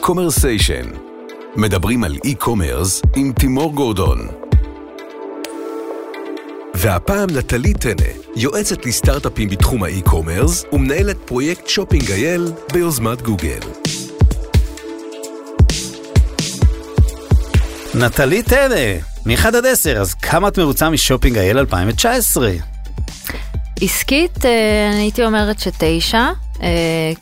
Commersation. מדברים על e-commerce עם תימור גורדון. והפעם נטלי טנא, יועצת לסטארט-אפים בתחום ה e-commerce ומנהלת פרויקט Shopping IL ביוזמת גוגל. נטלי טנא, מ-1 עד 10, אז כמה את מרוצה מ Shopping IL 2019? עסקית, אה, אני הייתי אומרת שתשע,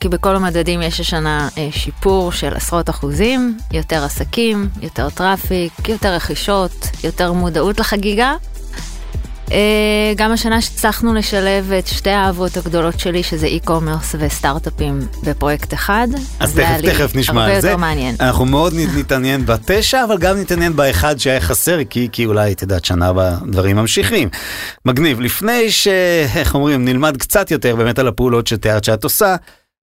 כי בכל המדדים יש השנה אה, שיפור של עשרות אחוזים, יותר עסקים, יותר traffic, יותר רכישות, יותר מודעות לחגיגה. אה, גם השנה שהצלחנו לשלב את שתי האהבות הגדולות שלי, שזה e-commerce וסטארט-אפים בפרויקט אחד. אז זה תכף תכף נשמע הרבה על זה. יותר מעניין. אנחנו מאוד נתעניין בתשע, אבל גם נתעניין באחד שהיה חסר, כי, כי אולי, את יודעת, שנה הבאה דברים ממשיכים. מגניב. לפני ש... איך אומרים, נלמד קצת יותר באמת על הפעולות שתיארת שאת עושה,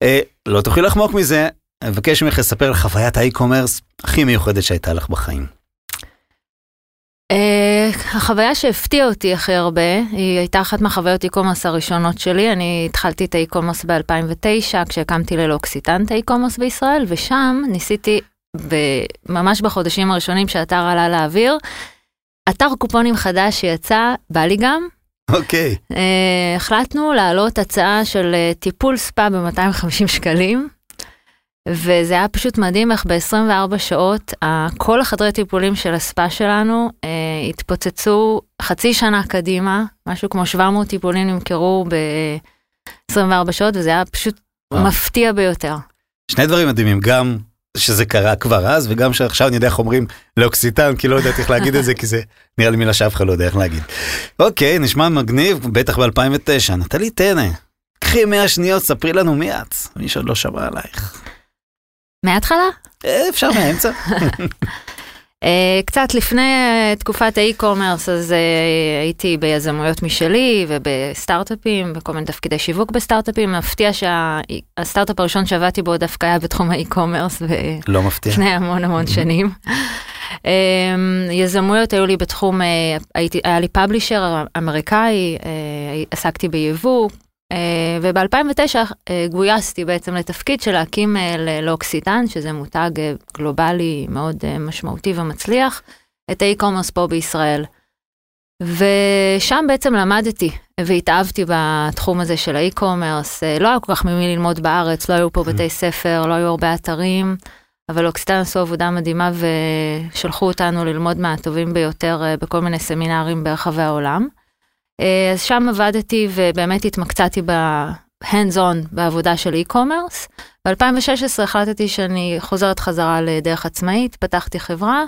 אה, לא תוכלי לחמוק מזה, אני מבקש ממך לספר על חוויית ה e-commerce הכי מיוחדת שהייתה לך בחיים. החוויה שהפתיעה אותי הכי הרבה, היא הייתה אחת מהחוויות e-commerce הראשונות שלי. אני התחלתי את ה e-commerce ב-2009, כשהקמתי ללוקסיטן את ה e-commerce בישראל, ושם ניסיתי, ממש בחודשים הראשונים שהאתר עלה לאוויר, אתר קופונים חדש שיצא, בא לי גם. אוקיי. אה, החלטנו להעלות הצעה של אה, טיפול ספא ב-250 שקלים. וזה היה פשוט מדהים איך ב-24 שעות כל החדרי טיפולים של הספא שלנו אה, התפוצצו חצי שנה קדימה, משהו כמו 700 טיפולים נמכרו ב-24 שעות וזה היה פשוט וואו. מפתיע ביותר. שני דברים מדהימים, גם שזה קרה כבר אז, וגם שעכשיו אני יודע איך אומרים לאוקסיטן, כי לא יודעת איך להגיד את זה, כי זה נראה לי מילה שאף אחד לא יודע איך להגיד. אוקיי, נשמע מגניב, בטח ב-2009. נטלי טנא, קחי 100 שניות, ספרי לנו מי את, מי שעוד לא שמע עלייך. מההתחלה? אה, אפשר מהאמצע. אה, קצת לפני אה, תקופת האי-קומרס, אז הייתי ביזמויות משלי ובסטארט-אפים, בכל מיני תפקידי שיווק בסטארט-אפים. מפתיע שהסטארט-אפ הראשון שעבדתי בו דווקא היה בתחום האי-קומרס, לא מפתיע. לפני המון המון שנים. אמ, יזמויות היו לי בתחום, הייתי, היה לי פאבלישר אמריקאי, אה, עסקתי ביבוא, וב-2009 גויסתי בעצם לתפקיד של להקים אה, לאוקסיטן, שזה מותג אה, גלובלי מאוד אה, משמעותי ומצליח, את האי-קומרס פה בישראל. ושם בעצם למדתי והתאהבתי בתחום הזה של האי-קומרס, אה, לא היה כל כך ממי ללמוד בארץ, לא היו פה בתי ספר, לא היו הרבה אתרים. אבל אוקסיטן עשו עבודה מדהימה ושלחו אותנו ללמוד מהטובים ביותר אה, בכל מיני סמינרים ברחבי העולם. אה, אז שם עבדתי ובאמת התמקצעתי ב hands on בעבודה של e-commerce. ב-2016 החלטתי שאני חוזרת חזרה לדרך עצמאית, פתחתי חברה.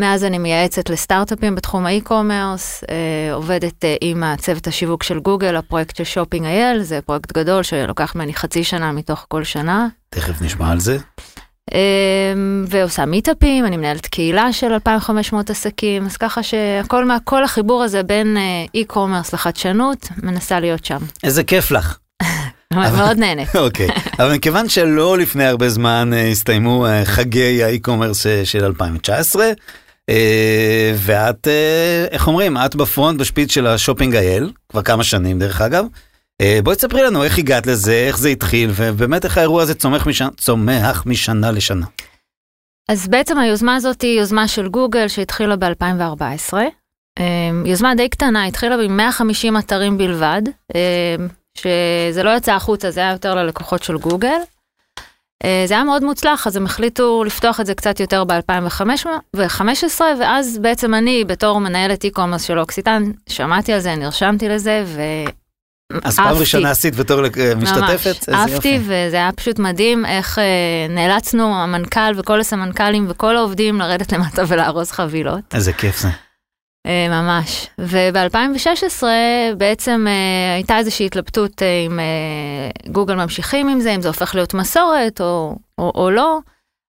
מאז אני מייעצת לסטארט-אפים בתחום ה e-commerce, אה, עובדת אה, עם הצוות השיווק של גוגל, הפרויקט של Shopping IL, זה פרויקט גדול שלוקח ממני חצי שנה מתוך כל שנה. תכף נשמע על זה. אמ, ועושה מיטאפים, אני מנהלת קהילה של 2,500 עסקים, אז ככה שהכל מה, כל החיבור הזה בין אה, e-commerce לחדשנות, מנסה להיות שם. איזה כיף לך. מאוד נהנית. אוקיי, אבל מכיוון שלא לפני הרבה זמן אה, הסתיימו אה, חגי ה e-commerce של 2019, אה, ואת, איך אומרים, את ב front בשפיץ של ה Shopping IL, כבר כמה שנים דרך אגב. אה, בואי תספרי לנו איך הגעת לזה, איך זה התחיל, ובאמת איך האירוע הזה צומח משנה, צומח משנה לשנה. אז בעצם היוזמה הזאת היא יוזמה של גוגל שהתחילה ב-2014. אמ, יוזמה די קטנה, התחילה עם 150 אתרים בלבד, אמ, שזה לא יצא החוצה, זה היה יותר ללקוחות של גוגל. אה, זה היה מאוד מוצלח, אז הם החליטו לפתוח את זה קצת יותר ב-2015, ואז בעצם אני, בתור מנהלת e-commerce של אוקסיטן, שמעתי על זה, נרשמתי לזה. אז פעם. ראשונה עשית בתור לק- משתתפת? ממש, אהבתי וזה היה פשוט מדהים איך אה, נאלצנו המנכ"ל וכל הסמנכ"לים וכל העובדים לרדת למטה ולארוז חבילות. איזה כיף זה. אה, ממש. וב-2016 בעצם אה, הייתה איזושהי התלבטות אה, אם אה, גוגל ממשיכים עם זה, אם זה הופך להיות מסורת או, או, או לא.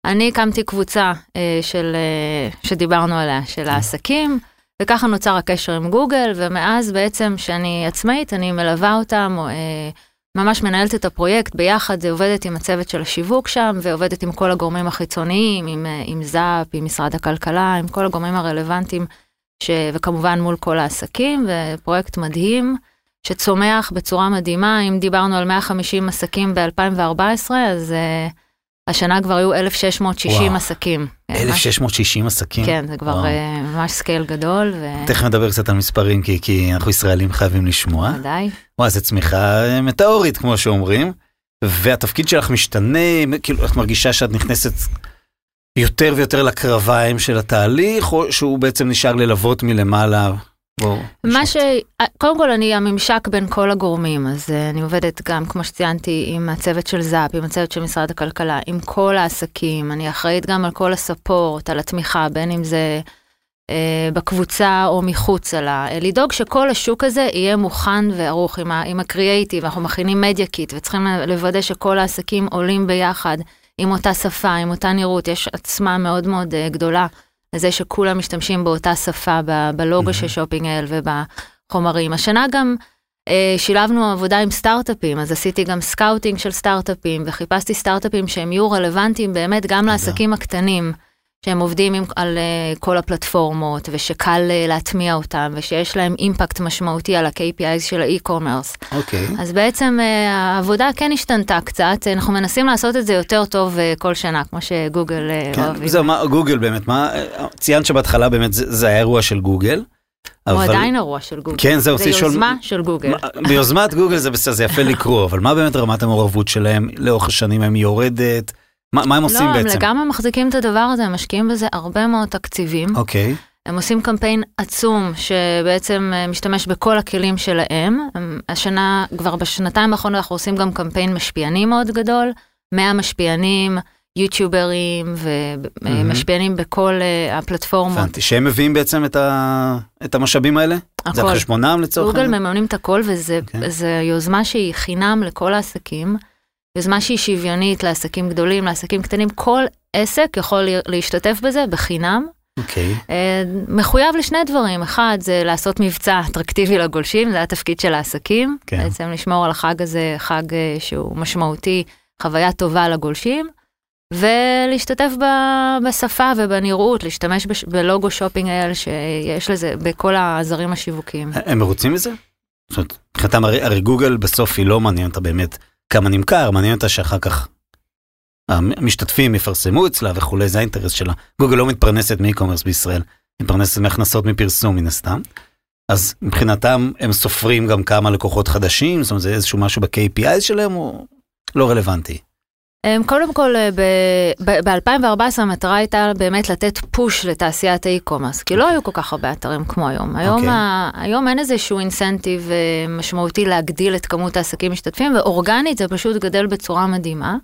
אני הקמתי קבוצה אה, של, אה, שדיברנו עליה, של העסקים, וככה נוצר הקשר עם גוגל, ומאז בעצם שאני עצמאית, אני מלווה אותם, או, אה, ממש מנהלת את הפרויקט ביחד, עובדת עם הצוות של השיווק שם, ועובדת עם כל הגורמים החיצוניים, עם, אה, עם זאפ, עם משרד הכלכלה, עם כל הגורמים הרלוונטיים, ש... וכמובן מול כל העסקים, ופרויקט מדהים. שצומח בצורה מדהימה, אם דיברנו על 150 עסקים ב-2014, אז uh, השנה כבר היו 1,660 וואו. עסקים. ממש- 1660 עסקים. כן, זה כבר וואו. אה, ממש scale גדול, ו- תכף נדבר קצת על מספרים, כי, כי אנחנו ישראלים חייבים לשמוע. ודאי. וואי, זו צמיחה אה, מטאורית, כמו שאומרים. והתפקיד שלך משתנה, כאילו, את מרגישה שאת נכנסת יותר ויותר לקרביים של התהליך, או שהוא בעצם נשאר ללוות מלמעלה? בואו. מה ש... קודם כל, אני הממשק בין כל הגורמים, אז אה, אני עובדת גם, כמו שציינתי, עם הצוות של זאפ, עם הצוות של משרד הכלכלה, עם כל העסקים, אני אחראית גם על כל ה support, על התמיכה, בין אם זה אה, בקבוצה או מחוצה לה, אה, לדאוג שכל השוק הזה יהיה מוכן וערוך עם, ה- עם הקריאייטיב, אנחנו מכינים media kit, וצריכים לוודא שכל העסקים עולים ביחד, עם אותה שפה, עם אותה נראות, יש עוצמה מאוד מאוד גדולה. לזה שכולם משתמשים באותה שפה ב- בלוגו של Shopping IL ובחומרים. השנה גם אה, שילבנו עבודה עם סטארט-אפים, אז עשיתי גם scouting של סטארט-אפים וחיפשתי סטארט-אפים שהם יהיו רלוונטיים באמת גם לעסקים הקטנים. שהם עובדים עם, על uh, כל הפלטפורמות ושקל uh, להטמיע אותם ושיש להם אימפקט משמעותי על ה-KPIs של האי-קומרס. אוקיי. אז בעצם uh, העבודה כן השתנתה קצת, אנחנו מנסים לעשות את זה יותר טוב uh, כל שנה, כמו שגוגל uh, כן, אוהבים. זהו, מה, גוגל באמת, מה, ציינת שבהתחלה באמת זה, זה היה אירוע של גוגל. הוא אבל- עדיין אירוע של גוגל. כן, זהו, זה לשאול- יוזמה של גוגל. ביוזמת גוגל זה בסדר, זה יפה לקרוא, אבל מה באמת רמת המעורבות שלהם לאורך השנים, הם יורדת? מה, מה הם עושים לא, הם בעצם? לגמרי מחזיקים את הדבר הזה, הם משקיעים בזה הרבה מאוד תקציבים. אוקיי, הם עושים קמפיין עצום שבעצם אה, משתמש בכל הכלים שלהם. הם- השנה, כבר בשנתיים האחרונות אנחנו עושים גם קמפיין משפיענים מאוד גדול, 100 משפיענים, יוטיוברים. ומשפיענים בכל אה, הפלטפורמות. הבנתי. שהם מביאים בעצם את, ה... את המשאבים האלה? זה על הכל. חשבונם לצורך גוגל העניין? מממנים את הכל וזה אוקיי. זו יוזמה שהיא חינם לכל העסקים. יוזמה שהיא שוויונית לעסקים גדולים, לעסקים קטנים, כל עסק יכול להשתתף בזה בחינם. אוקיי, אה, מחויב לשני דברים, אחד זה לעשות מבצע אטרקטיבי לגולשים, זה התפקיד של העסקים, כן. בעצם לשמור על החג הזה, חג אה, שהוא משמעותי, חוויה טובה לגולשים, ולהשתתף ב- בשפה ובנראות, להשתמש בש- בלוגו שופינג אל שיש לזה בכל העזרים השיווקיים. הם מרוצים מזה? זאת אומרת, מבחינתם הרי, גוגל בסוף היא לא מעניין אותה באמת כמה נמכר, מעניין אותה שאחר כך המשתתפים יפרסמו אצלה וכולי, זה האינטרס שלה. גוגל לא מתפרנסת מ e-commerce בישראל, היא מתפרנסת מהכנסות מפרסום מן הסתם. אז מבחינתם הם סופרים גם כמה לקוחות חדשים, זאת אומרת זה איזשהו משהו ב KPI שלהם הוא לא רלוונטי. אמ, קודם כל, ב-2014 המטרה הייתה באמת לתת push לתעשיית ה e-commerce, כי לא היו כל כך הרבה אתרים כמו היום. היום, אוקיי. ה- היום אין איזשהו incentive אה, משמעותי להגדיל את כמות העסקים המשתתפים, ואורגנית זה פשוט גדל בצורה מדהימה.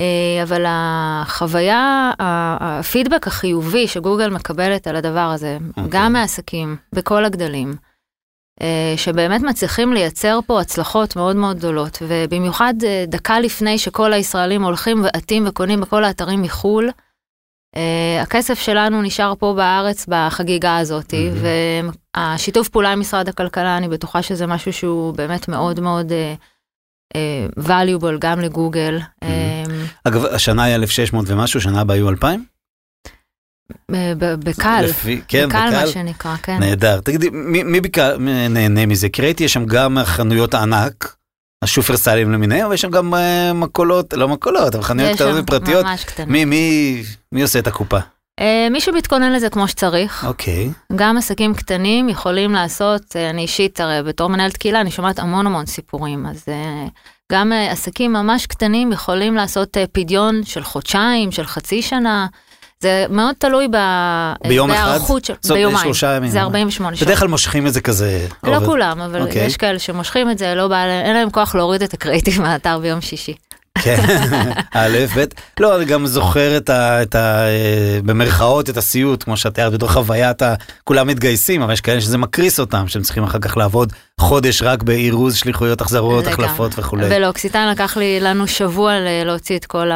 אה, אבל החוויה, הפידבק החיובי שגוגל מקבלת על הדבר הזה, אוקיי. גם מהעסקים, בכל הגדלים, אה, שבאמת מצליחים לייצר פה הצלחות מאוד מאוד גדולות, ובמיוחד אה, דקה לפני שכל הישראלים הולכים ועטים וקונים בכל האתרים מחו"ל, אה, הכסף שלנו נשאר פה בארץ בחגיגה הזאת, מהמם. והשיתוף פעולה עם משרד הכלכלה, אני בטוחה שזה משהו שהוא באמת מאוד מאוד אה, אה, valuable גם לגוגל. אה, אגב, השנה היה 1,600 ומשהו, שנה הבאה היו 2,000? אה, בקל, לפי- כן, בקל מה בקל. שנקרא, כן. נהדר. תגידי, מי, מי בעיקר נהנה מזה? כי ראיתי, יש שם גם חנויות הענק, השופרסלים למיניהם, ויש שם גם אה, מכולות, לא מכולות, אבל חנויות קטנות ופרטיות. ממש קטנות. מי, מי, מי עושה את הקופה? אה, מי שמתכונן לזה כמו שצריך, אוקיי, גם עסקים קטנים יכולים לעשות, אה, אני אישית, הרי בתור מנהלת קהילה, אני שומעת המון המון סיפורים, אז אה, גם עסקים ממש קטנים יכולים לעשות פדיון של חודשיים, של חצי שנה, זה מאוד תלוי ב... ביום אחד? בהיערכות של... ביומיים. שלושה ימים. זה 48 שעות. בדרך כלל מושכים את זה כזה. לא עובד. כולם, אבל אוקיי. יש כאלה שמושכים את זה, לא בא, אין להם כוח להוריד את הקרייטיב מהאתר ביום שישי. כן, א', ב', לא, אני גם זוכר את ה... את ה אה, במרכאות, את הסיוט, כמו שאת תיארת, בתור חוויית ה... כולם מתגייסים, אבל יש כאלה שזה מקריס אותם, שהם צריכים אחר כך לעבוד חודש רק באירוז שליחויות, החזרות, לגמרי. החלפות וכולי. ולאוקסיטן לקח לי, לנו שבוע להוציא את כל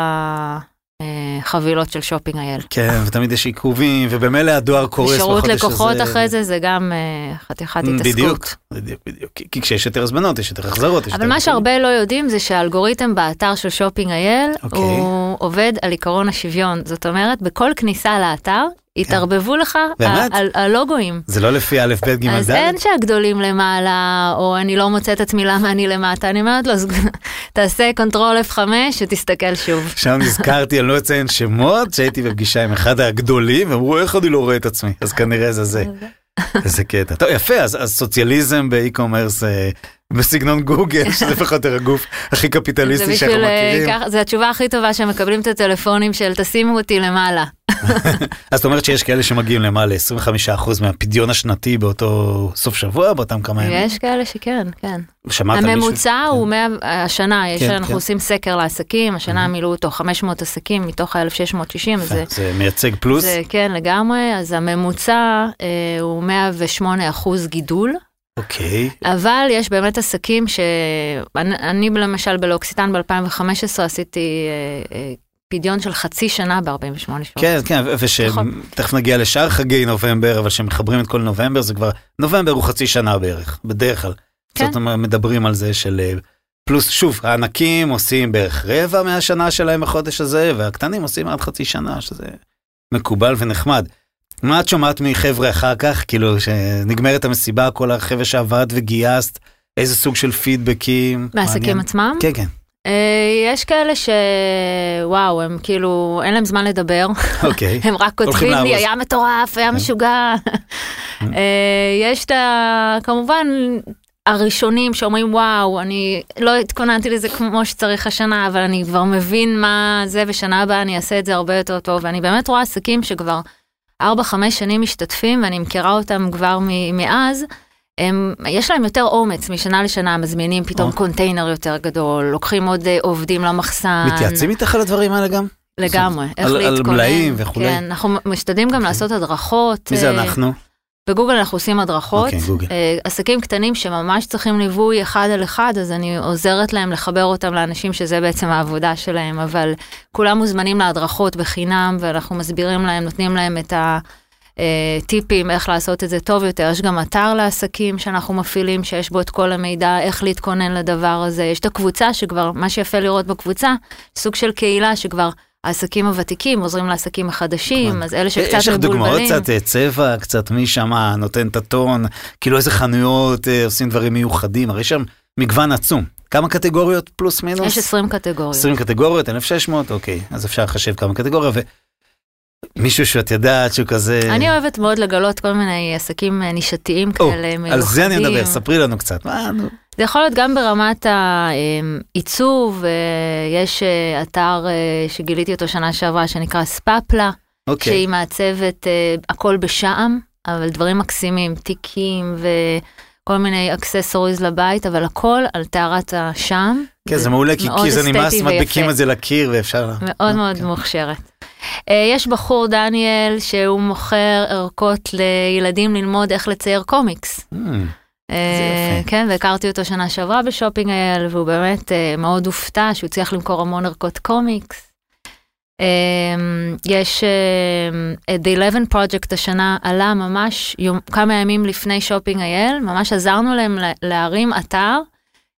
החבילות של שופינג אייל. כן, ותמיד יש עיכובים, ובמילא הדואר קורס שירות בחודש לקוחות הזה. אחרי זה, זה גם אה, חתיכת התעסקות. בדיוק, בדיוק, בדיוק. כי- כשיש יותר הזמנות, יש יותר החזרות. אבל מה. שהרבה לא יודעים זה שהאלגוריתם באתר של Shopping IL, אוקיי. הוא עובד על עיקרון השוויון. זאת אומרת, בכל כניסה לאתר יתערבבו לך באמת? ה- ה- הלוגוים. זה לא לפי א', ב', ג', ד'? אז אין שהגדולים למעלה, או אני לא מוצאת עצמי למה אני למטה, אני אומרת לו, אז תעשה control F5 ותסתכל שוב. עכשיו נזכרתי, אני לא אציין שמות, שהייתי בפגישה עם אחד הגדולים, ואמרו, איך אני לא רואה את עצמי? אז כנראה זה זה. איזה קטע. טוב, יפה, אז, סוציאליזם ב e-commerce בסגנון גוגל, שזה פחות או יותר הגוף הכי קפיטליסטי שאנחנו אה, מכירים. זה התשובה הכי טובה שמקבלים את הטלפונים של תשימו אותי למעלה. אז זאת אומרת שיש כאלה שמגיעים למעלה 25% מהפדיון השנתי באותו סוף שבוע, באותם כמה ימים. יש כאלה שכן, כן. שמעת מישהו? הממוצע הוא 100, השנה, יש, כן, אנחנו כן. עושים סקר לעסקים, השנה מילאו אותו 500 עסקים מתוך ה-1660, יפה, זה, מייצג פלוס? כן לגמרי, אז הממוצע אה, הוא 108 אחוז גידול, אוקיי. אבל יש באמת עסקים שאני אני למשל בלוקסיטן ב-2015 עשיתי אה, אה, פדיון של חצי שנה ב-48 שעות. כן, כן, נכון. ושתכף נגיע לשאר חגי נובמבר, אבל כשמחברים את כל נובמבר זה כבר, נובמבר הוא חצי שנה בערך, בדרך כלל. כן. זאת אומרת, מדברים על זה של... אה, פלוס, שוב, הענקים עושים בערך רבע מהשנה שלהם בחודש הזה, והקטנים עושים עד חצי שנה, שזה מקובל ונחמד. מה את שומעת מחבר'ה אחר כך, כאילו, שנגמרת המסיבה, כל החבר'ה שעבד וגייסת, איזה סוג של פידבקים? מהעסקים. עצמם? כן, כן, אה, יש כאלה שוואו, הם כאילו, אין להם זמן לדבר. אוקיי. הם רק כותבים לי. היה מטורף, היה משוגע. אה, יש את ה... כמובן, הראשונים שאומרים, וואו, אני לא התכוננתי לזה כמו שצריך השנה, אבל אני כבר מבין מה זה, ושנה הבאה אני אעשה את זה הרבה יותר טוב. ואני באמת רואה עסקים שכבר 4-5 שנים משתתפים, ואני מכירה אותם כבר מאז. הם, יש להם יותר אומץ משנה לשנה, מזמינים פתאום או. קונטיינר יותר גדול, לוקחים עוד אה, עובדים למחסן. מתייעצים איתך על הדברים האלה גם? לגמרי, איך על- על להתכונן. מלאים וכולי? כן, אנחנו משתדלים גם לעשות הדרכות. מי זה אה, אנחנו? בגוגל אנחנו עושים הדרכות. אוקיי, גוגל. אה, עסקים קטנים שממש צריכים ליווי אחד על אחד, אז אני עוזרת להם לחבר אותם לאנשים שזה בעצם העבודה שלהם, אבל כולם מוזמנים להדרכות בחינם, ואנחנו מסבירים להם, נותנים להם את הטיפים איך לעשות את זה טוב יותר. יש גם אתר לעסקים שאנחנו מפעילים, שיש בו את כל המידע, איך להתכונן לדבר הזה. יש את הקבוצה שכבר, מה שיפה לראות בקבוצה, סוג של קהילה שכבר... העסקים הוותיקים עוזרים לעסקים החדשים, נכון. אז אלה שקצת יש לך דוגמאות מבולבלים. קצת אה, צבע, קצת מי שמה נותן את הטון, כאילו איזה חנויות אה, עושים דברים מיוחדים, הרי יש שם מגוון עצום. כמה קטגוריות פלוס מינוס? יש 20 קטגוריות. 20 קטגוריות, 1600, אוקיי, אז אפשר לחשב כמה קטגוריות, ומישהו שאת יודעת שהוא כזה... אני אוהבת מאוד לגלות כל מיני עסקים אה, נישתיים כאלה מיוחדים. על זה אני מדבר, ספרי לנו קצת. מה, נו. זה יכול להיות גם ברמת העיצוב, אה, יש אה, אתר אה, שגיליתי אותו שנה שעברה שנקרא ספפלה, אוקיי, שהיא מעצבת הכל בשעם, אבל דברים מקסימים, תיקים וכל מיני accessories לבית, אבל הכל על טהרת השעם. כן, זה מעולה, כי כי זה נמאס, מדביקים. את זה לקיר ואפשר... מאוד מאוד כן. מוכשרת. יש בחור דניאל שהוא מוכר ערכות לילדים ללמוד איך לצייר קומיקס. יפה. כן, והכרתי אותו שנה שעברה ב Shopping IL, והוא באמת אה, מאוד הופתע שהוא הצליח למכור המון ערכות קומיקס. אה, יש אה, את The 11 Project השנה עלה ממש יום, כמה ימים לפני שופינג אייל, ממש עזרנו להם לה- להרים אתר.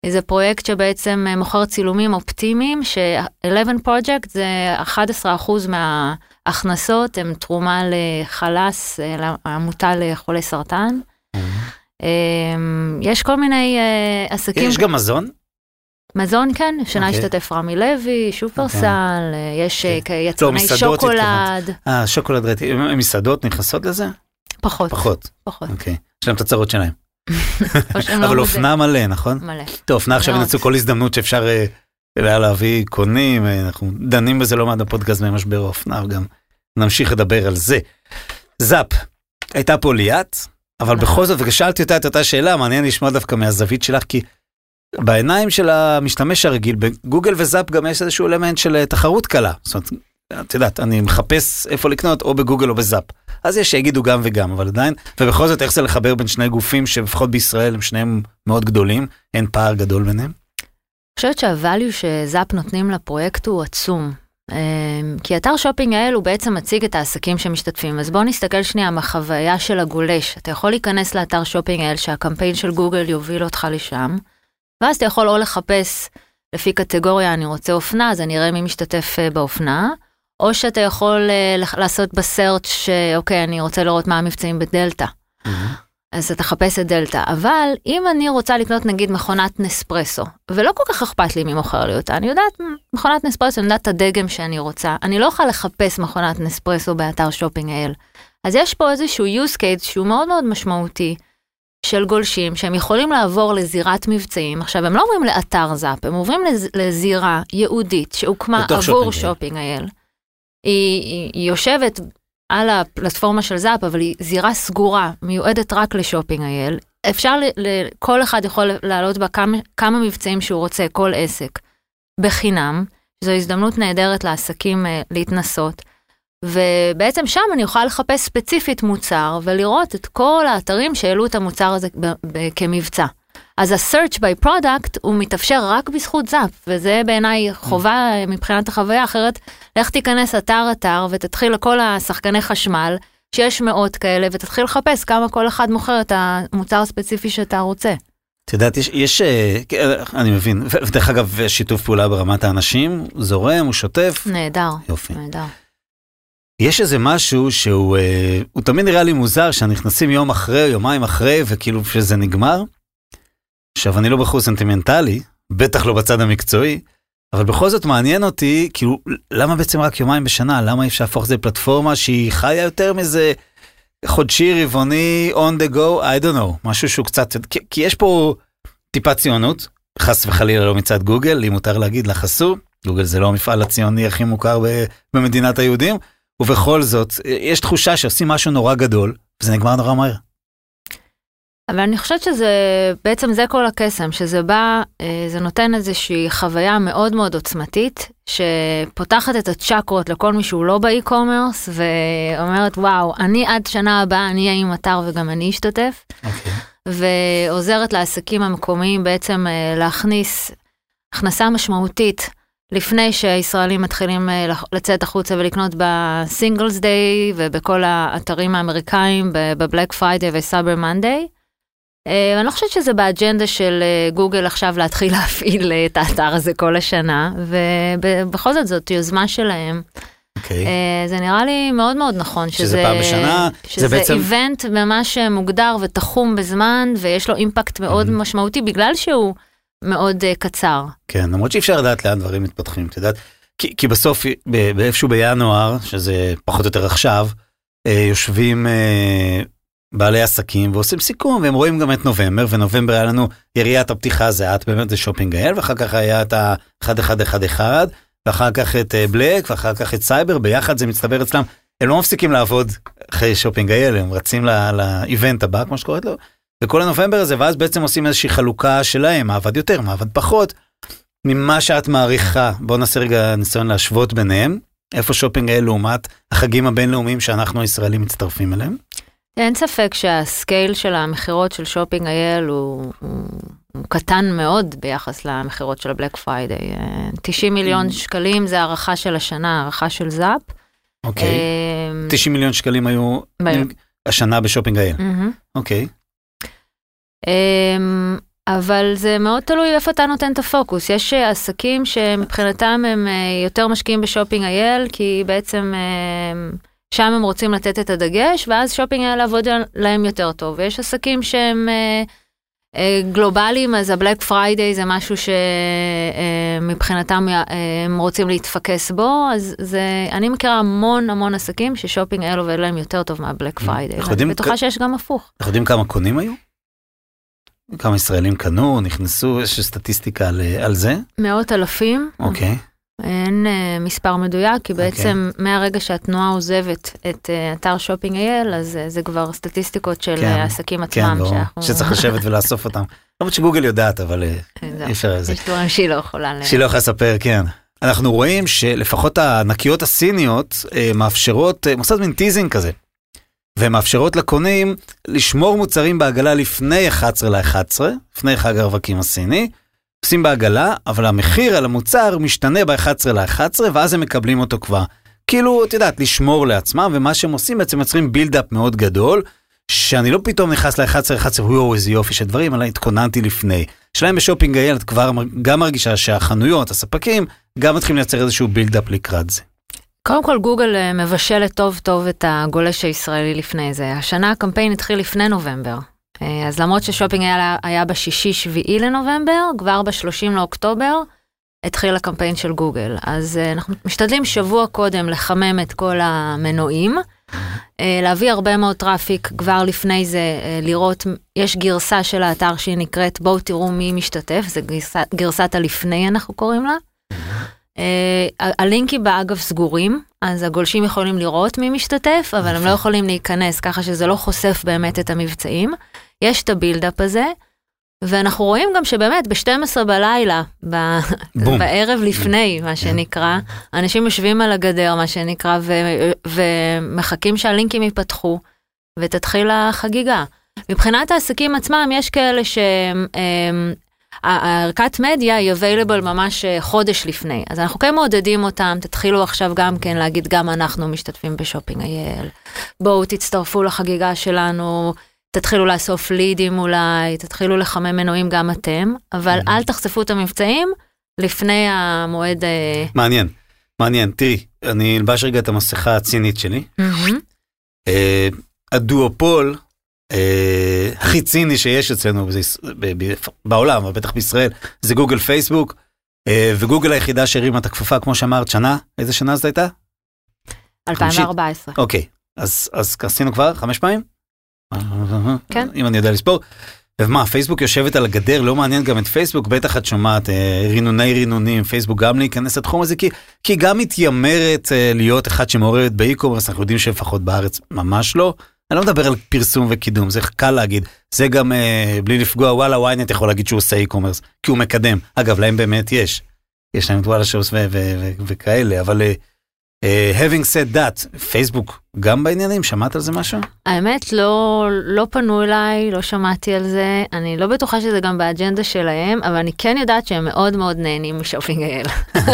איזה פרויקט שבעצם אה, מוכר צילומים אופטימיים, ש-11 Project זה 11% מההכנסות, הם תרומה לחלאס, אה, לעמותה לחולי סרטן. אמ, יש כל מיני אה, עסקים, יש גם מזון? מזון כן, השנה אוקיי. השתתף רמי לוי, שופרסל, אה, יש אה, אוקיי. יצרני מסעדות שוקולד, אה, שוקולד ראיתי, מסעדות נכנסות לזה? פחות, פחות, פחות. אוקיי. יש להם את הצרות שלהם. לא אבל. אופנה מלא, נכון? מלא. טוב, אופנה עכשיו. ינצלו כל הזדמנות שאפשר אה, להביא קונים, אה, אנחנו דנים בזה לא מעט בפודקאסט במשבר האופנה, וגם נמשיך לדבר על זה. זאפ, הייתה פה ליאת, אבל. בכל זאת, וכשאלתי אותה את אותה שאלה, מעניין לשמוע דווקא מהזווית שלך, כי בעיניים של המשתמש הרגיל, בגוגל וזאפ גם יש איזשהו אלמנט של אה, תחרות קלה. זאת אומרת, את יודעת, אני מחפש איפה לקנות, או בגוגל או בזאפ. אז יש שיגידו גם וגם, אבל עדיין, ובכל זאת, איך זה לחבר בין שני גופים שלפחות בישראל הם שניהם מאוד גדולים, אין פער גדול ביניהם? חושבת שה value שזאפ נותנים לפרויקט הוא עצום. אמ, כי אתר Shopping IL הוא בעצם מציג את העסקים שמשתתפים, אז בואו נסתכל שנייה מהחוויה של הגולש. אתה יכול להיכנס לאתר Shopping IL שהקמפיין של גוגל יוביל אותך לשם, ואז אתה יכול או לחפש לפי קטגוריה, אני רוצה אופנה, אז אני אראה מי משתתף אה, באופנה, או שאתה יכול אה, לעשות בסרצ' שאוקיי, אני רוצה לראות מה המבצעים בדלתא. אז אתה חפש את דלתא, אבל אם אני רוצה לקנות נגיד מכונת נספרסו, ולא כל כך אכפת לי מי מוכר לי אותה, אני יודעת מכונת נספרסו, אני יודעת את הדגם שאני רוצה, אני לא יכולה לחפש מכונת נספרסו באתר שופינג אייל. אז יש פה איזשהו use case שהוא מאוד מאוד משמעותי של גולשים שהם יכולים לעבור לזירת מבצעים, עכשיו הם לא עוברים לאתר זאפ, הם עוברים לז, לזירה ייעודית שהוקמה עבור Shopping IL. היא, היא, היא יושבת על הפלטפורמה של זאפ, אבל היא זירה סגורה, מיועדת רק ל Shopping IL. אפשר, כל אחד יכול לעלות בה כמה, כמה מבצעים שהוא רוצה, כל עסק, בחינם. זו הזדמנות נהדרת לעסקים אה, להתנסות. ובעצם שם אני יכולה לחפש ספציפית מוצר ולראות את כל האתרים שהעלו את המוצר הזה כמבצע. אז ה-search by product הוא מתאפשר רק בזכות זאפ, וזה בעיניי חובה מבחינת החוויה, אחרת לך תיכנס אתר-אתר ותתחיל לכל השחקני חשמל, שיש מאות כאלה, ותתחיל לחפש כמה כל אחד מוכר את המוצר הספציפי שאתה רוצה. את יודעת, יש, יש, אה, אני מבין, ודרך אגב, שיתוף פעולה ברמת האנשים, זורם, הוא שוטף, נהדר, יופי. נהדר. יש איזה משהו שהוא אה, הוא תמיד נראה לי מוזר שנכנסים יום אחרי, יומיים אחרי, וכאילו שזה נגמר. עכשיו, אני לא בחור סנטימנטלי, בטח לא בצד המקצועי, אבל בכל זאת מעניין אותי, כאילו, למה בעצם רק יומיים בשנה? למה אי אפשר להפוך את זה לפלטפורמה שהיא חיה יותר מזה חודשי, רבעוני, on the go, I don't know, משהו שהוא קצת, כי, כי יש פה טיפה ציונות, חס וחלילה לא מצד גוגל, אם מותר להגיד לחסו, גוגל זה לא המפעל הציוני הכי מוכר ב- במדינת היהודים, ובכל זאת, יש תחושה שעושים משהו נורא גדול, וזה נגמר נורא מהר. אבל אני חושבת שזה, בעצם זה כל הקסם, שזה בא, אה, זה נותן איזושהי חוויה מאוד מאוד עוצמתית, שפותחת את הצ'קרות לכל מי שהוא לא באי-קומרס, ואומרת, וואו, אני עד שנה הבאה, אני אהיה עם אתר וגם אני אשתתף, אוקיי. ועוזרת לעסקים המקומיים בעצם אה, להכניס הכנסה משמעותית. לפני שהישראלים מתחילים אה, לצאת החוצה ולקנות ב Singles Day ובכל האתרים האמריקאים ב Black Friday ו Cyber Monday. אה, אני לא חושבת שזה באג'נדה של אה, גוגל עכשיו להתחיל להפעיל אה, את האתר הזה כל השנה, ובכל זאת זאת יוזמה שלהם. אוקיי. אה, זה נראה לי מאוד מאוד נכון, שזה פעם בשנה, זה שזה בעצם- event ממש מוגדר ותחום בזמן, ויש לו impact מאוד Mhm. משמעותי בגלל שהוא מאוד אה, קצר. כן, למרות שאי אפשר לדעת לאן דברים מתפתחים, את יודעת, כי, כי בסוף, באיפשהו בינואר, שזה פחות או יותר עכשיו, יושבים בעלי עסקים ועושים סיכום, והם רואים גם את נובמבר, ונובמבר היה לנו יריית הפתיחה זה את באמת זה Shopping IL, ואחר כך היה את ה-1111, ואחר כך את אה, Black, ואחר כך את סייבר, ביחד זה מצטבר אצלם. הם לא מפסיקים לעבוד אחרי Shopping IL, הם רצים ל event הבא, כמו שקוראת לו, וכל הנובמבר הזה, ואז בעצם עושים איזושהי חלוקה שלהם, מה עבד יותר, מה עבד פחות. ממה שאת מעריכה, בוא נעשה רגע ניסיון להשוות ביניהם, איפה Shopping IL לעומת החגים הבינלאומיים שאנחנו הישראלים מצטרפים אליהם. אין ספק שה scale של המכירות של Shopping IL הוא, הוא, הוא קטן מאוד ביחס למכירות של ה Black Friday. אה, 90 מיליון שקלים זה הערכה של השנה, הערכה של זאפ. אוקיי, אה, 90 מיליון שקלים היו השנה ב Shopping IL. אוקיי, אמ, אבל זה מאוד תלוי איפה אתה נותן את הפוקוס. יש אה, עסקים שמבחינתם הם אה, יותר משקיעים ב Shopping IL, כי בעצם אה, שם הם רוצים לתת את הדגש, ואז Shopping IL עובד להם יותר טוב. ויש עסקים שהם אה, אה, גלובליים, אז ה Black Friday זה משהו שמבחינתם הם רוצים להתפקס בו, אז זה, אני מכירה המון המון עסקים ש Shopping IL עובד להם יותר טוב מה Black Friday. אני בטוחה שיש גם הפוך. אנחנו יודעים כמה קונים היו? כמה ישראלים קנו, נכנסו, יש סטטיסטיקה על, על זה? מאות אלפים. אוקיי, אין uh, מספר מדויק, כי בעצם okay. מהרגע שהתנועה עוזבת את uh, אתר Shopping IL, אז uh, זה כבר סטטיסטיקות של כן, כן, העסקים כן, עצמם. ברור, שאנחנו... שצריך לשבת ולאסוף אותם. למרות שגוגל יודעת, אבל אה, זהו. אי אפשר לזה. יש דברים שהיא לא יכולה. שהיא לא יכולה לספר, כן. אנחנו רואים שלפחות הענקיות הסיניות אה, מאפשרות, אה, מוסד מין teasing כזה, והן מאפשרות לקונים לשמור מוצרים בעגלה לפני 11 ל-11, לפני חג הרווקים הסיני, עושים בעגלה, אבל המחיר על המוצר משתנה ב-11 ל-11, ואז הם מקבלים אותו כבר. כאילו, את יודעת, לשמור לעצמם, ומה שהם עושים בעצם יוצרים buildup מאוד גדול, שאני לא פתאום נכנס ל-11 ל-11 וואו איזה יופי של דברים, אלא התכוננתי לפני. שלהם ב Shopping IL את כבר גם מרגישה שהחנויות, הספקים, גם מתחילים לייצר איזשהו buildup לקראת זה. קודם כל גוגל אה, מבשלת טוב טוב את הגולש הישראלי לפני זה. השנה הקמפיין התחיל לפני נובמבר. אה, אז למרות ששופינג היה, היה בשישי-שביעי לנובמבר, כבר ב-30 לאוקטובר התחיל הקמפיין של גוגל. אז אה, אנחנו משתדלים שבוע קודם לחמם את כל המנועים, להביא הרבה מאוד traffic כבר לפני זה, לראות, יש גרסה של האתר שהיא נקראת בואו תראו מי משתתף, זה גרסת, גרסת הלפני אנחנו קוראים לה. הלינקים בה אגב סגורים, אז הגולשים יכולים לראות מי משתתף, אבל הם לא יכולים להיכנס, ככה שזה לא חושף באמת את המבצעים. יש את הבילדאפ הזה, ואנחנו רואים גם שבאמת ב-12 בלילה, ב- בערב לפני, מה שנקרא, אנשים יושבים על הגדר, מה שנקרא, ו- ומחכים שהלינקים ייפתחו, ותתחיל החגיגה. מבחינת העסקים עצמם, יש כאלה שהם... הערכת מדיה היא available ממש אה, חודש לפני, אז אנחנו כן מעודדים אותם, תתחילו עכשיו גם כן להגיד גם אנחנו משתתפים בשופינג אייל, בואו תצטרפו לחגיגה שלנו, תתחילו לאסוף לידים אולי, תתחילו לחמם מנועים גם אתם, אבל mm-hmm. אל תחשפו את המבצעים לפני המועד... אה, מעניין, מעניין, תראי, אני אלבש רגע את המסכה הצינית שלי. Mm-hmm. הדואופול אה, הכי ציני שיש אצלנו בעולם, אבל בטח בישראל, זה גוגל פייסבוק, אה, וגוגל היחידה שהרימה את הכפפה, כמו שאמרת, שנה, איזה שנה זאת הייתה? 2014. אוקיי, אז, אז עשינו כבר חמש פעמים? כן. אם אני יודע לספור. ומה, פייסבוק יושבת על הגדר, לא מעניין גם את פייסבוק, בטח את שומעת אה, רינוני רינונים, פייסבוק גם להיכנס לתחום הזה, כי, כי גם מתיימרת אה, להיות אחד שמעוררת באי-קומרס, אנחנו יודעים שלפחות בארץ ממש לא. אני לא מדבר על פרסום וקידום, זה קל להגיד. זה גם אה, בלי לפגוע, וואלה ynet יכול להגיד שהוא עושה e-commerce, כי הוא מקדם. אגב, להם באמת יש. יש להם את וואלה שופס וכאלה, אבל אה, having said that, פייסבוק גם בעניינים, שמעת על זה משהו? האמת, לא, לא פנו אליי, לא שמעתי על זה, אני לא בטוחה שזה גם באג'נדה שלהם, אבל אני כן יודעת שהם מאוד מאוד נהנים מ Shopping IL.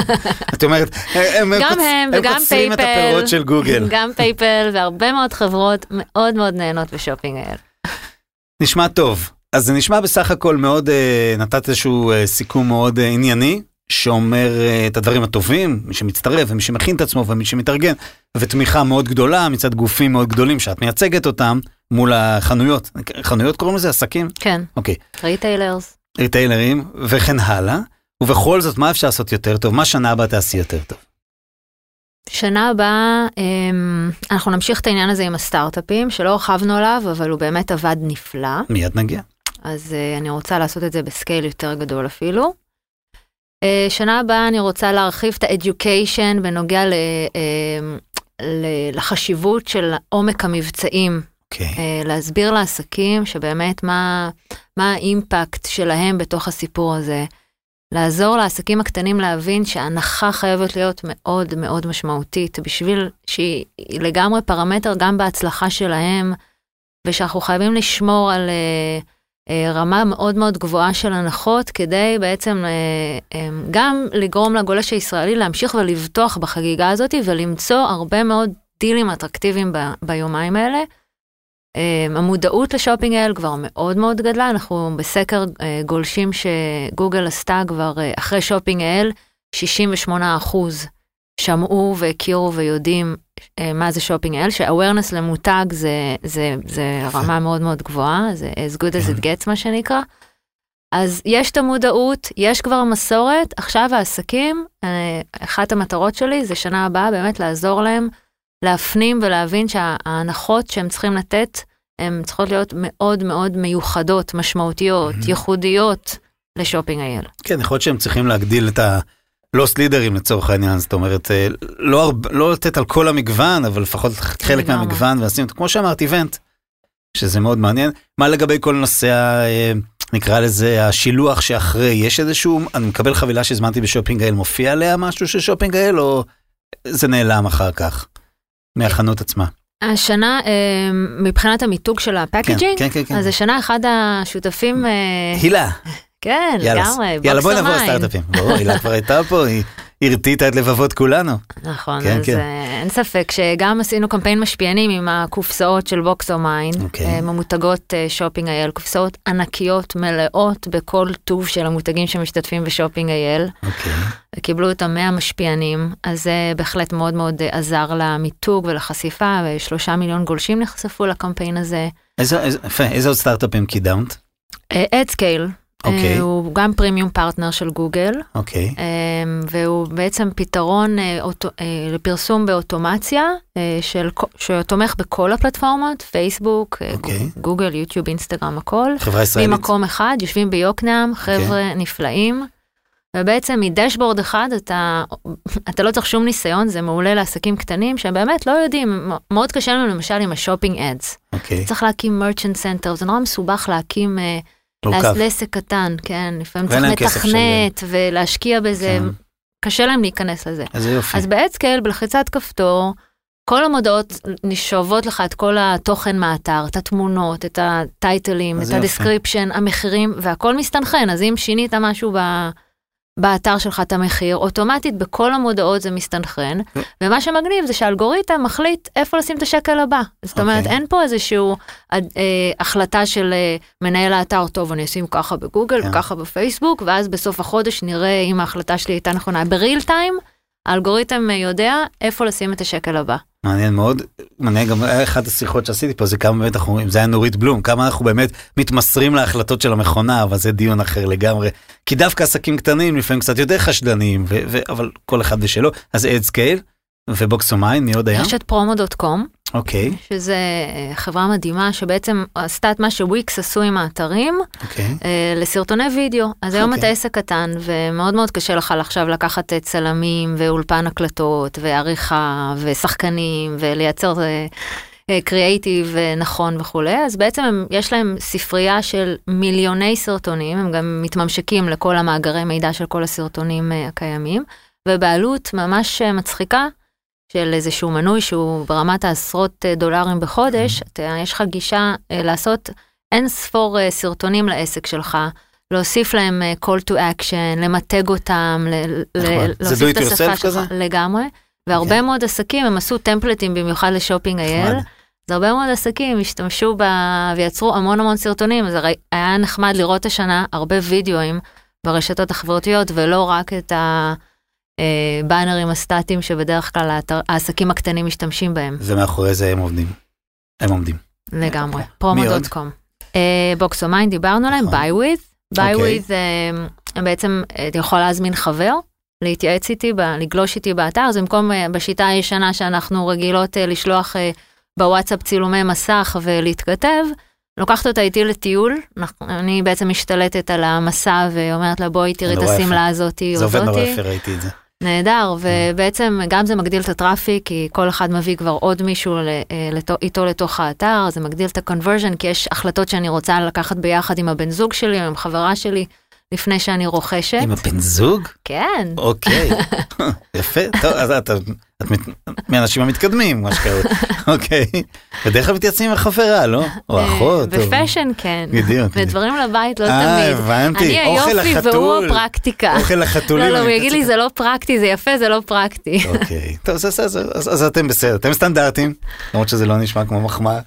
את אומרת, הם, גם הם, הם וגם פייפל, את הפירות של גוגל. גם פייפל והרבה מאוד חברות מאוד מאוד נהנות ב Shopping IL. נשמע טוב. אז זה נשמע בסך הכל מאוד, uh, נתת איזשהו uh, סיכום מאוד uh, ענייני. שאומר uh, את הדברים הטובים, מי שמצטרף ומי שמכין את עצמו ומי שמתארגן, ותמיכה מאוד גדולה מצד גופים מאוד גדולים שאת מייצגת אותם מול החנויות. חנויות קוראים לזה? עסקים? כן. אוקיי. Retailers. ריטיילרים וכן הלאה. ובכל זאת, מה אפשר לעשות יותר טוב? מה שנה הבאה תעשי יותר טוב? שנה הבאה אמ, אנחנו נמשיך את העניין הזה עם הסטארט-אפים, שלא הרחבנו עליו, אבל הוא באמת עבד נפלא. מיד נגיע. אז uh, אני רוצה לעשות את זה בסקייל יותר גדול אפילו. Uh, שנה הבאה אני רוצה להרחיב את ה-education בנוגע ל, ל, לחשיבות של עומק המבצעים. Okay. Uh, להסביר לעסקים שבאמת מה, מה האימפקט שלהם בתוך הסיפור הזה. לעזור לעסקים הקטנים להבין שההנחה חייבת להיות מאוד מאוד משמעותית בשביל שהיא לגמרי פרמטר גם בהצלחה שלהם, ושאנחנו חייבים לשמור על אה, רמה מאוד מאוד גבוהה של הנחות כדי בעצם אה, אמ, גם לגרום לגולש הישראלי להמשיך ולבטוח בחגיגה הזאת ולמצוא הרבה מאוד דילים אטרקטיביים ביומיים האלה. המודעות ל Shopping IL כבר מאוד מאוד גדלה, אנחנו בסקר אה, גולשים שגוגל עשתה כבר אה, אחרי Shopping IL, 68 אחוז שמעו והכירו ויודעים אה, מה זה שופינג אל, ש-awareness למותג זה, זה, זה רמה מאוד מאוד גבוהה, זה as good as it כן. gets מה שנקרא. אז יש את המודעות, יש כבר מסורת, עכשיו העסקים, אחת המטרות שלי זה שנה הבאה באמת לעזור להם להפנים ולהבין שההנחות שהם צריכים לתת, הן צריכות להיות מאוד מאוד מיוחדות, משמעותיות. ייחודיות ל Shopping IL. כן, יכול להיות שהם צריכים להגדיל את ה... loss leader ים לצורך העניין, זאת אומרת, אה, לא, הרבה, לא לתת על כל המגוון, אבל לפחות חלק מהמגוון, ועשינו, כמו שאמרת, event, שזה מאוד מעניין. מה לגבי כל נושא, אה, נקרא לזה, השילוח שאחרי, יש איזשהו, אני מקבל חבילה שהזמנתי ב Shopping IL, מופיע עליה משהו של Shopping IL, או זה נעלם אחר כך? מהחנות עצמה. השנה, אה, מבחינת המיתוג של ה packaging, כן, כן, כן, אז השנה אחד השותפים... הילה. כן, לגמרי, יאללה, בואי נעבור לסטארט-אפים. ברור, הילה כבר הייתה פה, היא הרטיטה את לבבות כולנו. נכון, כן, אז כן. אה, אין ספק שגם עשינו קמפיין משפיענים עם הקופסאות של Box of Mine, אוקיי. ממותגות Shopping IL, קופסאות ענקיות מלאות בכל טוב של המותגים שמשתתפים ב Shopping IL. אוקיי. קיבלו אותם 100 משפיענים, אז זה בהחלט מאוד מאוד אה, עזר למיתוג ולחשיפה, ושלושה מיליון גולשים נחשפו לקמפיין הזה. איזה, איזה, יפה, איזה עוד סטארט-אפים קידמת? AdScale, אוקיי. הוא גם premium partner של גוגל, אוקיי. אה, והוא בעצם פתרון אה, אה, לפרסום באוטומציה, אה, של, שתומך בכל הפלטפורמות, פייסבוק, אה, אוקיי. גוגל, יוטיוב, אינסטגרם, הכל. חברה ישראלית. ממקום אחד, יושבים ביוקנעם, חבר'ה נפלאים. ובעצם מ dashboard אחד אתה, אתה לא צריך שום ניסיון, זה מעולה לעסקים קטנים שהם באמת לא יודעים, מאוד קשה לנו למשל עם ה Shopping Ads. אוקיי. צריך להקים Merchant Center, זה נורא מסובך להקים אה. לעס- לעסק קטן, כן, לפעמים צריך לתכנת ולהשקיע בזה, כן. קשה להם להיכנס לזה. איזה יופי. אז ב AdScale בלחיצת כפתור, כל המודעות שואבות לך את כל התוכן מהאתר, את התמונות, את ה title ים, את. ה description, המחירים, והכל מסתנכרן, אז אם שינית משהו ב... באתר שלך את המחיר, אוטומטית בכל המודעות זה מסתנכרן, ו- ומה שמגניב זה שהאלגוריתם מחליט איפה לשים את השקל הבא. זאת אומרת, אוקיי. אין פה איזושהי אה, החלטה של אה, מנהל האתר, טוב, אני אשים ככה בגוגל כן. וככה בפייסבוק, ואז בסוף החודש נראה אם ההחלטה שלי הייתה נכונה. ב real time, האלגוריתם אה, יודע איפה לשים את השקל הבא. מעניין מאוד, מעניין גם אחת השיחות שעשיתי פה זה כמה באמת אנחנו, אם זה היה נורית בלום, כמה אנחנו באמת מתמסרים להחלטות של המכונה, אבל זה דיון אחר לגמרי. כי דווקא עסקים קטנים לפעמים קצת יותר חשדניים, ו- ו- אבל כל אחד ושלו, אז AdScale ובוקסומיין, מי עוד היה? יש את פרומו.קום, אוקיי, שזה אה, חברה מדהימה שבעצם עשתה את מה שוויקס עשו עם האתרים אוקיי, אה, לסרטוני וידאו. אז היום אוקיי. אתה עסק קטן ומאוד מאוד קשה לך עכשיו לקחת אה, צלמים ואולפן הקלטות ועריכה ושחקנים ולייצר קריאייטיב נכון וכולי, אז בעצם הם, יש להם ספרייה של מיליוני סרטונים, הם גם מתממשקים לכל המאגרי מידע של כל הסרטונים הקיימים, ובעלות ממש מצחיקה. של איזשהו מנוי שהוא ברמת העשרות אה, דולרים בחודש, אתה, יש לך גישה אה, לעשות אין ספור אה, סרטונים לעסק שלך, להוסיף להם call to action, למתג אותם, זה להוסיף את השפה שלך כזה? לגמרי. והרבה מאוד עסקים, הם עשו טמפלטים במיוחד לשופינג אייל. אז הרבה מאוד עסקים השתמשו ב... ויצרו המון המון סרטונים, אז הרי היה נחמד לראות השנה הרבה וידאוים ברשתות החברתיות, ולא רק את הבאנרים הסטטיים שבדרך כלל האתר- העסקים הקטנים משתמשים בהם, ומאחורי זה הם עובדים. הם עומדים. לגמרי. אוקיי. מי עוד? Promo.com. Box of Mine דיברנו עליהם, נכון. Buy With. Buy אוקיי. With, הם בעצם, אה, אתה יכול להזמין חבר, להתייעץ איתי, ב- לגלוש איתי באתר, אז במקום אה, בשיטה הישנה שאנחנו רגילות אה, לשלוח אה, בוואטסאפ צילומי מסך ולהתכתב, לוקחת אותה איתי לטיול, אני בעצם משתלטת על המסע ואומרת לה בואי תראי את. השמלה הזאתי זה עובד נורא. יפה, ראיתי את זה. נהדר, ובעצם גם זה מגדיל את הטראפיק, כי כל אחד מביא כבר עוד מישהו אה, לתו- איתו לתוך האתר, זה מגדיל את ה-conversion, כי יש החלטות שאני רוצה לקחת ביחד עם הבן זוג שלי או עם חברה שלי, לפני שאני רוכשת. עם הבן זוג? כן, אוקיי, יפה, טוב, אז את, את מת- מהאנשים המתקדמים, מה שקרה, אוקיי, בדרך כלל מתייעצים עם החברה, לא? או אה, אחות. ב fashion כן, בדיוק. ודברים לבית לא אה, תמיד. הבנתי, אני אוכל היופי והוא הפרקטיקה. אוכל לחתולים. לא, לא, הוא אני יגיד לי. זה לא פרקטי, זה יפה, זה לא פרקטי. אוקיי, טוב, אז אתם בסדר, אתם סטנדרטים, למרות שזה לא נשמע כמו מחמאה.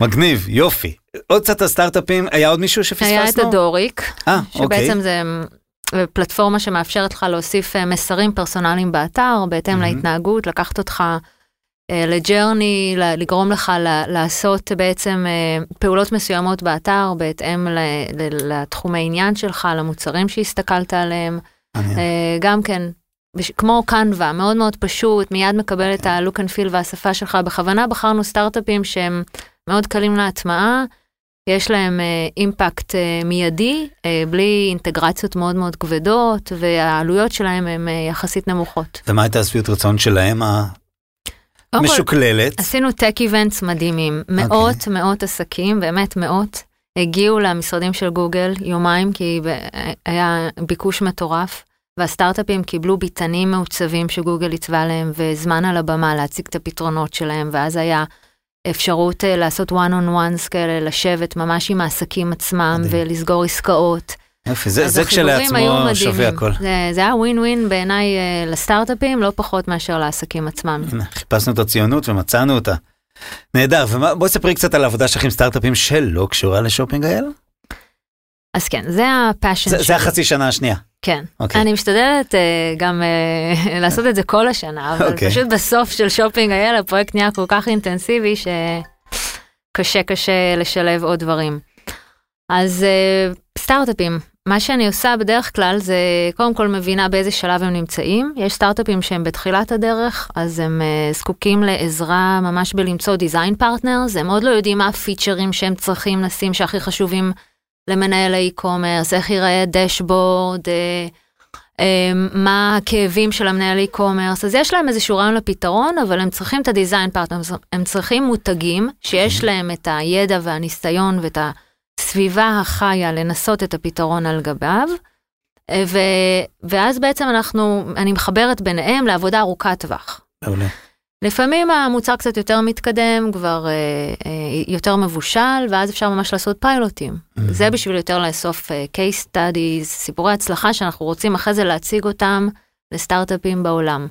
מגניב, יופי. עוד קצת הסטארט-אפים, היה עוד מישהו שפספסנו? היה את Adoric, אה, אוקיי. שבעצם זה אה, פלטפורמה שמאפשרת לך להוסיף אה, מסרים פרסונליים באתר, בהתאם מהמם. להתנהגות, לקחת אותך אה, לג'רני, לגרום לך לעשות בעצם אה, פעולות מסוימות באתר, בהתאם ל- ל- לתחומי עניין שלך, למוצרים שהסתכלת עליהם. אה, גם כן, בש- כמו קנווה, מאוד מאוד פשוט, מיד מקבל את ה-look and feel והשפה שלך. בכוונה בחרנו סטארט-אפים שהם מאוד קלים להטמעה, יש להם אה, אימפקט אה, מיידי, אה, בלי אינטגרציות מאוד מאוד כבדות, והעלויות שלהם הן יחסית נמוכות. ומה הייתה השביעות רצון שלהם המשוקללת? עשינו טק איבנטס מדהימים, מאות מאות עסקים, באמת מאות, הגיעו למשרדים של גוגל יומיים, כי היה ביקוש מטורף, והסטארט-אפים קיבלו ביתנים מעוצבים שגוגל עיצבה להם, וזמן על הבמה להציג את הפתרונות שלהם, ואז היה אפשרות אה, לעשות one on ones כאלה, לשבת ממש עם העסקים עצמם, מדהים. ולסגור עסקאות. יופי, זה זה כשלעצמו שווה. הכל. זה, זה היה ווין ווין בעיניי אה, לסטארט-אפים, לא פחות מאשר לעסקים עצמם. חיפשנו את הציונות ומצאנו אותה. נהדר, ובואי ספרי קצת על העבודה שלך עם סטארט-אפים שלא קשורה ל Shopping IL. אז כן, זה ה passion זה זה החצי שנה השנייה. כן. אוקיי. אני משתדלת אה, גם אה, לעשות את זה כל השנה, אבל אוקיי. פשוט בסוף של Shopping IL הפרויקט נהיה כל כך אינטנסיבי שקשה קשה לשלב עוד דברים. אז אה, סטארט-אפים, מה שאני עושה בדרך כלל זה קודם כל מבינה באיזה שלב הם נמצאים. יש סטארט-אפים שהם בתחילת הדרך, אז הם אה, זקוקים לעזרה ממש בלמצוא design partners, הם עוד לא יודעים מה הפיצ'רים שהם צריכים לשים שהכי חשובים למנהל ה e-commerce, איך ייראה dashboard, אה, אה, מה הכאבים של המנהל e-commerce, אז יש להם איזשהו רעיון לפתרון, אבל הם צריכים את partners, הם צריכים מותגים שיש להם את הידע והניסיון ואת הסביבה החיה לנסות את הפתרון על גביו. אה, ו, ואז בעצם אנחנו, אני מחברת ביניהם לעבודה ארוכת טווח. מעולה. לפעמים המוצר קצת יותר מתקדם, כבר אה, אה, יותר מבושל, ואז אפשר ממש לעשות פיילוטים. Mm-hmm. זה בשביל יותר לאסוף אה, case studies, סיפורי הצלחה שאנחנו רוצים אחרי זה להציג אותם לסטארט-אפים בעולם.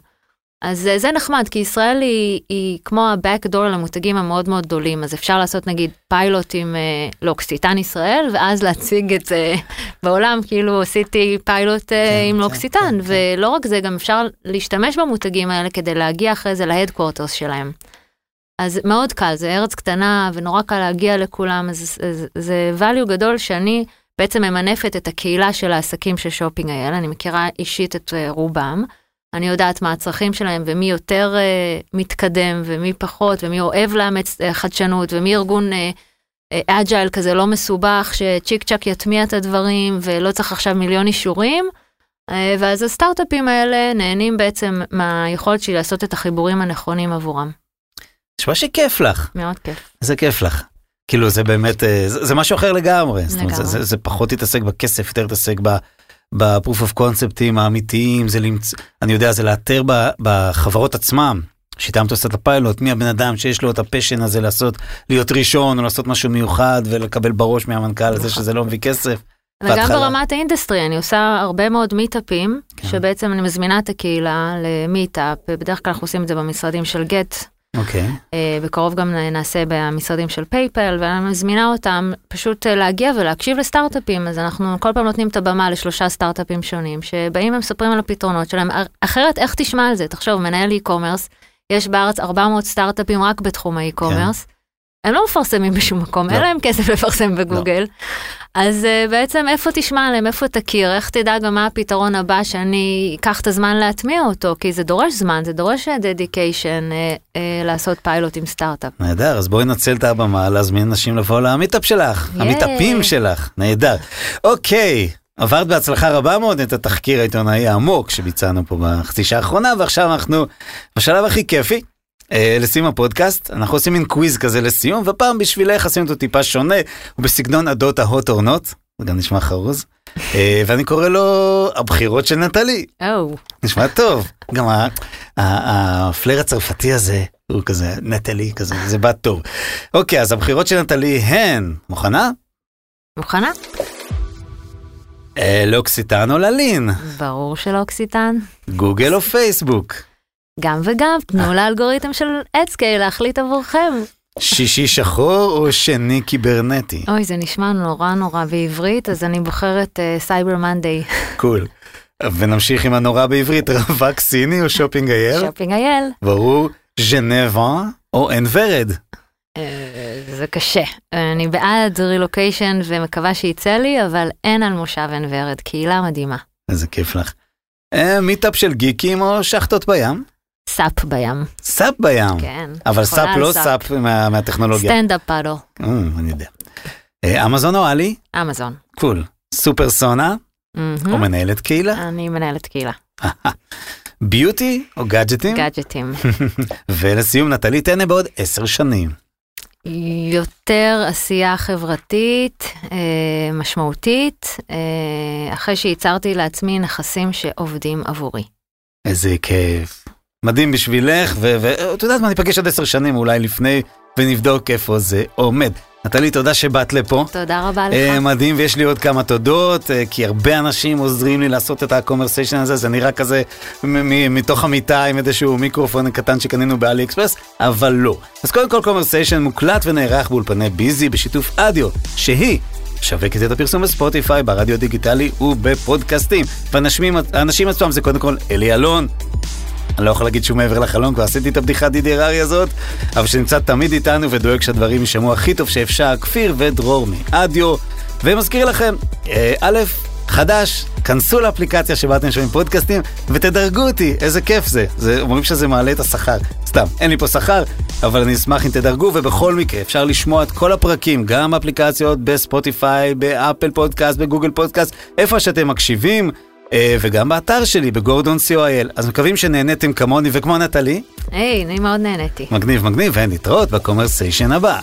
אז אה, זה נחמד, כי ישראל היא, היא כמו ה-backdoor למותגים המאוד מאוד גדולים, אז אפשר לעשות נגיד פיילוט עם אה, לוקסיטן ישראל, ואז להציג את זה בעולם, כאילו עשיתי פיילוט אה, כן, עם כן, לוקסיטן, כן, כן. ולא רק זה, גם אפשר להשתמש במותגים האלה כדי להגיע אחרי זה להדקוורטרס שלהם. אז מאוד קל, זה ארץ קטנה ונורא קל להגיע לכולם, אז זה, זה value גדול שאני בעצם ממנפת את הקהילה של העסקים של Shopping IL, אני מכירה אישית את רובם. אני יודעת מה הצרכים שלהם ומי יותר אה, מתקדם ומי פחות ומי אוהב לאמץ אה, חדשנות ומי ארגון agile אה, כזה לא מסובך שצ'יק צ'אק יטמיע את הדברים ולא צריך עכשיו מיליון אישורים. אה, ואז הסטארט-אפים האלה נהנים בעצם מהיכולת שלי לעשות את החיבורים הנכונים עבורם. נשמע שכיף לך, מאוד כיף. זה כיף לך. כאילו זה באמת, אה, זה, זה משהו אחר לגמרי. זאת אומרת, זה, לגמרי. זה, זה פחות להתעסק בכסף, יותר להתעסק ב... ב proof of concept ים האמיתיים, זה למצוא, אני יודע, זה לאתר ב, בחברות עצמם, שאיתם אתה עושה את הפיילוט, מי הבן אדם שיש לו את ה passion הזה לעשות, להיות ראשון או לעשות משהו מיוחד ולקבל בראש מהמנכ"ל הזה נכון. שזה לא מביא כסף. וגם. ברמת ה industry, אני עושה הרבה מאוד מיטאפים, כן. שבעצם אני מזמינה את הקהילה למיטאפ, ובדרך כלל אנחנו עושים את זה במשרדים של גט, אוקיי, אה, בקרוב גם נעשה במשרדים של פייפל, ואני מזמינה אותם פשוט אה, להגיע ולהקשיב לסטארט-אפים, אז אנחנו כל פעם נותנים את הבמה לשלושה סטארט-אפים שונים, שבאים ומספרים על הפתרונות שלהם, אחרת איך תשמע על זה? תחשוב, מנהל e-commerce, יש בארץ 400 סטארט-אפים רק בתחום ה-e-commerce, הם לא מפרסמים בשום מקום, לא. אין להם כסף לפרסם בגוגל. אז אה, בעצם איפה תשמע עליהם, איפה תכיר, איך תדע גם מה הפתרון הבא שאני אקח את הזמן להטמיע אותו, כי זה דורש זמן, זה דורש dedication אה, אה, לעשות פיילוט עם סטארט-אפ. נהדר, אז בואי נצל את הבמה להזמין אנשים לבוא למיטאפ שלך, ייי. המיטאפים שלך, נהדר. אוקיי, עברת בהצלחה רבה מאוד את התחקיר העיתונאי העמוק שביצענו פה בחצי שעה האחרונה, ועכשיו אנחנו בשלב הכי כיפי. אה, לסיום הפודקאסט, אנחנו עושים מין quiz כזה לסיום, ופעם בשבילך עשינו אותו טיפה שונה, הוא בסגנון עדות ההוט not, זה גם נשמע חרוז, אה, ואני קורא לו הבחירות של נטלי. נשמע טוב. גם ה flair הצרפתי הזה, הוא כזה נטלי כזה, זה בא טוב. אוקיי, אז הבחירות של נטלי הן, מוכנה? מוכנה? אה, לוקסיטן או ללין, ברור שלוקסיטן. גוגל או פייסבוק, גם וגם, תנו לאלגוריתם של אדסקייל להחליט עבורכם. שישי שחור או שני קיברנטי. אוי, זה נשמע נורא נורא בעברית, אז אני בוחרת Cyber Monday. Cool. ונמשיך עם הנורא בעברית, רווק סיני או Shopping IL? Shopping IL. ברור, ז'נבה או עין ורד. אה, זה קשה. אני בעד רילוקיישן ומקווה שיצא לי, אבל אין על מושב עין ורד, קהילה מדהימה. איזה כיף לך. אה, מיטאפ של גיקים או שאכטות בים? סאפ בים, סאפ בים. כן. אבל סאפ לא סאפ מה- מהטכנולוגיה. סטנדאפ פאדל, אה, אני יודע. אה, אמזון או עלי? אמזון. קול. סופר סונה. או מנהלת קהילה? אני מנהלת קהילה, ביוטי או גאדג'טים? גאדג'טים. ולסיום נטלי טנא בעוד עשר שנים. יותר עשייה חברתית, אה, משמעותית, אה, אחרי שייצרתי לעצמי נכסים שעובדים עבורי. איזה כיף. מדהים בשבילך, ואת יודעת מה, ניפגש עוד עשר שנים אולי לפני, ונבדוק איפה זה עומד. נטלי, תודה שבאת לפה. תודה רבה לך. אה, מדהים, ויש לי עוד כמה תודות, אה, כי הרבה אנשים עוזרים לי לעשות את הקומרסיישן הזה, זה נראה כזה מתוך המיטה עם איזשהו מיקרופון קטן שקנינו באלי אקספרס, אבל לא. אז קודם כל קומרסיישן מוקלט ונערך באולפני ביזי בשיתוף אדיו, שהיא משווקת את הפרסום בספוטיפיי, ברדיו דיגיטלי ובפודקאסטים. והאנשים עצמם זה קודם כל אלי אלון, אני לא יכול להגיד שהוא מעבר לחלון, כבר עשיתי את הבדיחת דידי הררי הזאת, אבל שנמצא תמיד איתנו ודואג שהדברים יישמעו הכי טוב שאפשר, כפיר ודרור מאדיו. ומזכיר לכם, אה, א', חדש, כנסו לאפליקציה שבה אתם שומעים פודקאסטים ותדרגו אותי, איזה כיף זה. זה אומרים שזה מעלה את השכר. סתם, אין לי פה שכר, אבל אני אשמח אם תדרגו, ובכל מקרה אפשר לשמוע את כל הפרקים, גם אפליקציות בספוטיפיי, באפל פודקאסט, בגוגל פודקאסט, איפה שאתם מקשיבים. אה, וגם באתר שלי, בגורדון co.il. אז מקווים שנהניתם כמוני וכמו נטלי. היי, אני מאוד נהניתי. מגניב, מגניב, ונתראות בקומרסיישן הבא.